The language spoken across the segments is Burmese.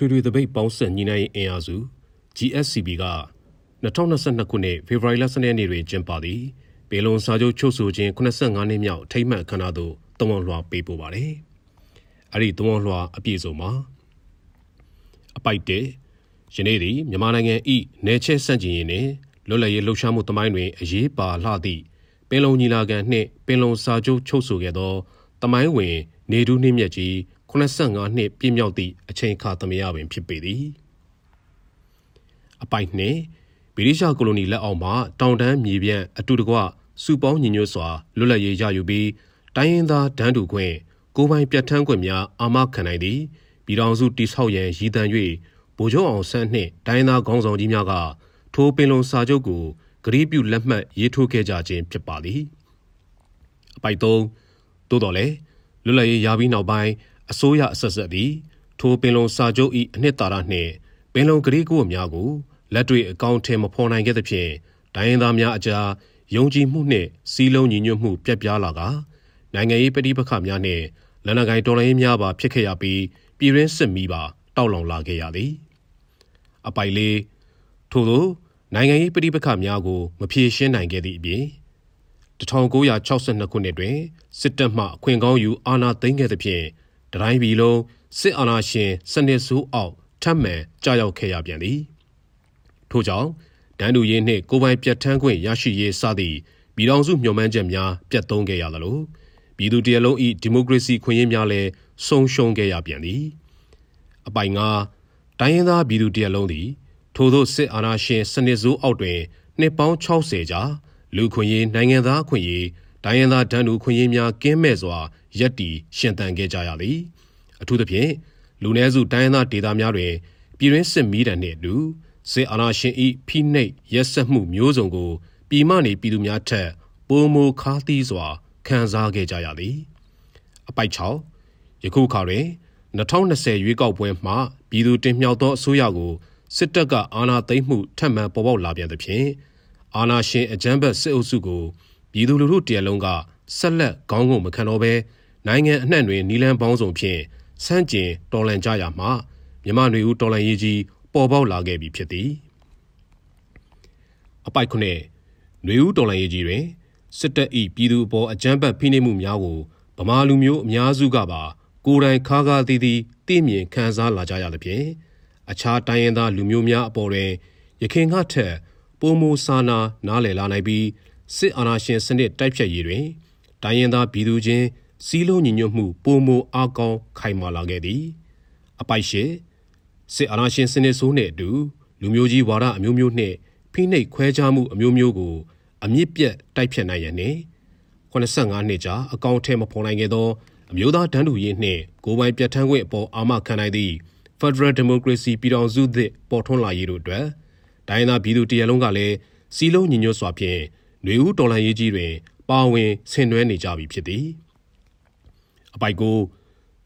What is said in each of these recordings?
ထွေထွေသပိတ်ပေါင်းဆက်ညီနိုင်ရေးအင်အားစု GSCB က2022ခုနှစ်ဖေဖော်ဝါရီလ12ရက်နေ့တွင်ကျင်းပသည့်ပေလုံစာချုပ်ချုပ်ဆိုခြင်း85နှစ်မြောက်ထိမ့်မှတ်ခမ်းနားသို့တဝန်လွှာပေးပို့ပါတယ်။အဲ့ဒီတဝန်လွှာအပြည့်စုံမှာအပိုက်တဲ့ယနေ့သည်မြန်မာနိုင်ငံဤနယ်ချဲ့ဆန့်ကျင်ရေးနှင့်လွတ်လပ်ရေးလှုပ်ရှားမှုတမိုင်းတွင်အရေးပါလှသည့်ပင်လုံညီလာခံနှင့်ပင်လုံစာချုပ်ချုပ်ဆိုခဲ့သောတမိုင်းဝင် နေဒူးနှင့်မြတ်ကြီး 85နှစ်ပြည့်မြောက်သည့်အချိန်အခါသမယပင်ဖြစ်ပေသည်အပိုက်နှင့်ဗြိတိရှကိုလိုနီလက်အောက်မှတောင်တန်းမြေပြန့်အတူတကွစုပေါင်းညီညွတ်စွာလွတ်လပ်ရေးရယူပြီးတိုင်းရင်းသားဒန်းတူခွင့်ကိုပိုင်ပြတ်ထန်းခွင့်များအာမခံနိုင်သည်ပြည်တော်စုတိဆောက်ရန်ရည်တံ၍ဗိုလ်ချုပ်အောင်ဆန်းနှင့်တိုင်းသားခေါင်းဆောင်ကြီးများကထိုပင်လုံစာချုပ်ကိုဂရီးပြုလက်မှတ်ရေးထိုးခဲ့ကြခြင်းဖြစ်ပါသည်အပိုက်၃သို့တော်လည်းလွတ်လပ်ရေးရပြီးနောက်ပိုင်း အစိုးရအဆက်ဆက်သည်ထိုပင်လုံစာချုပ်၏အနှစ်သာရနှင့်ပင်လုံကတိကဝတ်များကိုလက်တွေ့အကောင့်ထဲမဖော်နိုင်ခဲ့သဖြင့်တိုင်းရင်းသားများအကြားယုံကြည်မှုနှင့်စီးလုံးညီညွတ်မှုပြတ်ပြားလာကနိုင်ငံရေးပဋိပက္ခများနှင့်လက်နက်ကိုင်တော်လှန်ရေးများပါဖြစ်ခဲ့ရပြီးပြည်ရင်းစစ်မီးပါတောက်လောင်လာခဲ့ရသည်အပိုင်လေးထို့သောနိုင်ငံရေးပဋိပက္ခများကိုမဖြေရှင်းနိုင်ခဲ့သည့်အပြင်1962ခုနှစ်တွင်စစ်တပ်မှအခွင့်ကောင်းယူအာဏာသိမ်းခဲ့သဖြင့် တတိုင်းပြည်လုံးစစ်အာဏာရှင်စနစ်ဆိုးအောက်ထပ်မံကြာရောက်ခဲ့ရပြန်သည်ထို့ကြောင့်ဒန်းတူရေးနှင့်ကိုပိုင်ပြတ်ထန်းခွင့်ရရှိရေးစသည့်ပြည်ထောင်စုမျှော်မှန်းချက်များပြတ်သုံးခဲ့ရသလိုပြည်သူတရလုံး၏ဒီမိုကရေစီခွင့်ရများလည်းဆုံးရှုံးခဲ့ရပြန်သည်အပိုင်ငါတိုင်းရင်းသားပြည်သူတရလုံးသည်ထို့သောစစ်အာဏာရှင်စနစ်ဆိုးအောက်တွင်နှစ်ပေါင်း60ကြာလူခွင့်ရေးနိုင်ငံသားခွင့်ရေးတိုင်းရင်းသားဒန်းတူခွင့်ရေးများကင်းမဲ့စွာ ရက်တီရှင်သန်ခဲ့ကြရသည်အထူးသဖြင့်လူနည်းစုတိုင်းရင်းသားဒေသများတွင်ပြည်တွင်းစစ်မီးတံနှင့်အတူစစ်အာဏာရှင်၏ဖိနှိပ်ရက်စက်မှုမျိုးစုံကိုပြည်မနေပြည်သူများထက်ပိုမိုခါးသီးစွာခံစားခဲ့ကြရသည်အပိုက်6ယခုခါတွင်2020ရွေးကောက်ပွဲမှပြည်သူတင်မြှောက်သောအစိုးရကိုစစ်တပ်ကအာဏာသိမ်းမှုထပ်မံပေါ်ပေါက်လာပြန်သဖြင့်အာဏာရှင်အကြမ်းဖက်စစ်အုပ်စုကိုပြည်သူလူထုတရလုံးကဆက်လက်ခေါင်းငုံမခံတော့ဘဲ နိုင်ငံအနှံ့တွင်နီလန်းပေါင်းစုံဖြင့်စန့်ကျင်တော်လှန်ကြရမှမြမနွေဦးတော်လှန်ရေးကြီးပေါ်ပေါက်လာခဲ့ပြီဖြစ်သည်အပိုက်ခုနှစ်နွေဦးတော်လှန်ရေးကြီးတွင်စစ်တပ်၏ပြည်သူအပေါ်အကြမ်းဖက်ဖိနှိပ်မှုများကိုဗမာလူမျိုးအများစုကပါကိုယ်တိုင်ခါးကားသည်သည်သိမြင်ခံစားလာကြရသဖြင့်အခြားတိုင်းရင်းသားလူမျိုးများအပေါ်တွင်ရခင်ကထက်ပိုမိုစာနာနားလည်လာနိုင်ပြီးစစ်အာဏာရှင်စနစ်တိုက်ဖြတ်ရေးတွင်တိုင်းရင်းသားပြည်သူချင်း စီးလုံးညီညွတ်မှုပိုမိုအားကောင်းခိုင်မာလာခဲ့သည်အပိုက်ရှိစစ်အာဏာရှင်စနစ်ဆိုးနှင့်အတူလူမျိုးကြီးဝါဒအမျိုးမျိုးနှင့်ဖိနှိပ်ခွဲခြားမှုအမျိုးမျိုးကိုအမြင့်ပြတ်တိုက်ဖြတ်နိုင်ရန်နှင့်85နှစ်ကြာအကောင့်ထဲမဖော်နိုင်ခဲ့သောအမျိုးသားတန်းတူရေးနှင့်ကိုယ်ပိုင်ပြဋ္ဌာန်းခွင့်အပေါ်အာမခံနိုင်သည့် Federal Democracy ပြည်ထောင်စုသစ်ပေါ်ထွန်းလာရေးတို့အတွက်ဒိုင်းသားပြည်သူတရလုံးကလည်းစီလုံးညီညွတ်စွာဖြင့်ຫນွေဦးတော်လှန်ရေးကြီးတွင် ပါဝင်ဆင်နွှဲနေကြပြီဖြစ်သည် အပိုက်ကို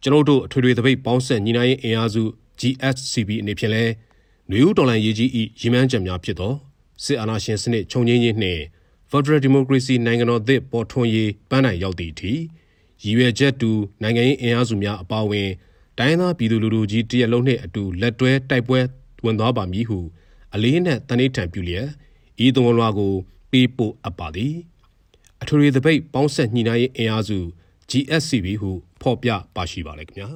ကျွန်ုပ်တို့အထွေထွေသပိတ်ပေါင်းဆက်ညီနိုင်ရေးအင်အားစု GSCB အနေဖြင့်လဲຫນွေဦးတော်လှန်ရေးကြီး၏ရည်မှန်းချက်များဖြစ်သောစစ်အာဏာရှင်စနစ်ခြုံငင်းရေးနှင့် Federal Democracy နိုင်ငံတော်သစ်ပေါ်ထွန်းရေးပန်းနိုင်ရောက်သည့်အထိရည်ရွယ်ချက်တူနိုင်ငံရေးအင်အားစုများအပါအဝင်တိုင်းသားပြည်သူလူထုကြီးတရက်လုံးနှင့်အတူလက်တွဲတိုက်ပွဲဝင်သွားပါမည်ဟုအလေးနက်တနိဋ္ဌာန်ပြုလျက်ဤသွန်လွှာကိုပေးပို့အပ်ပါသည်အထွေထွေသပိတ်ပေါင်းဆက်ညှိနှိုင်းရေးအင်အားစု GSCB ဟုဖော်ပြပါရှိပါလေခင်ဗျာ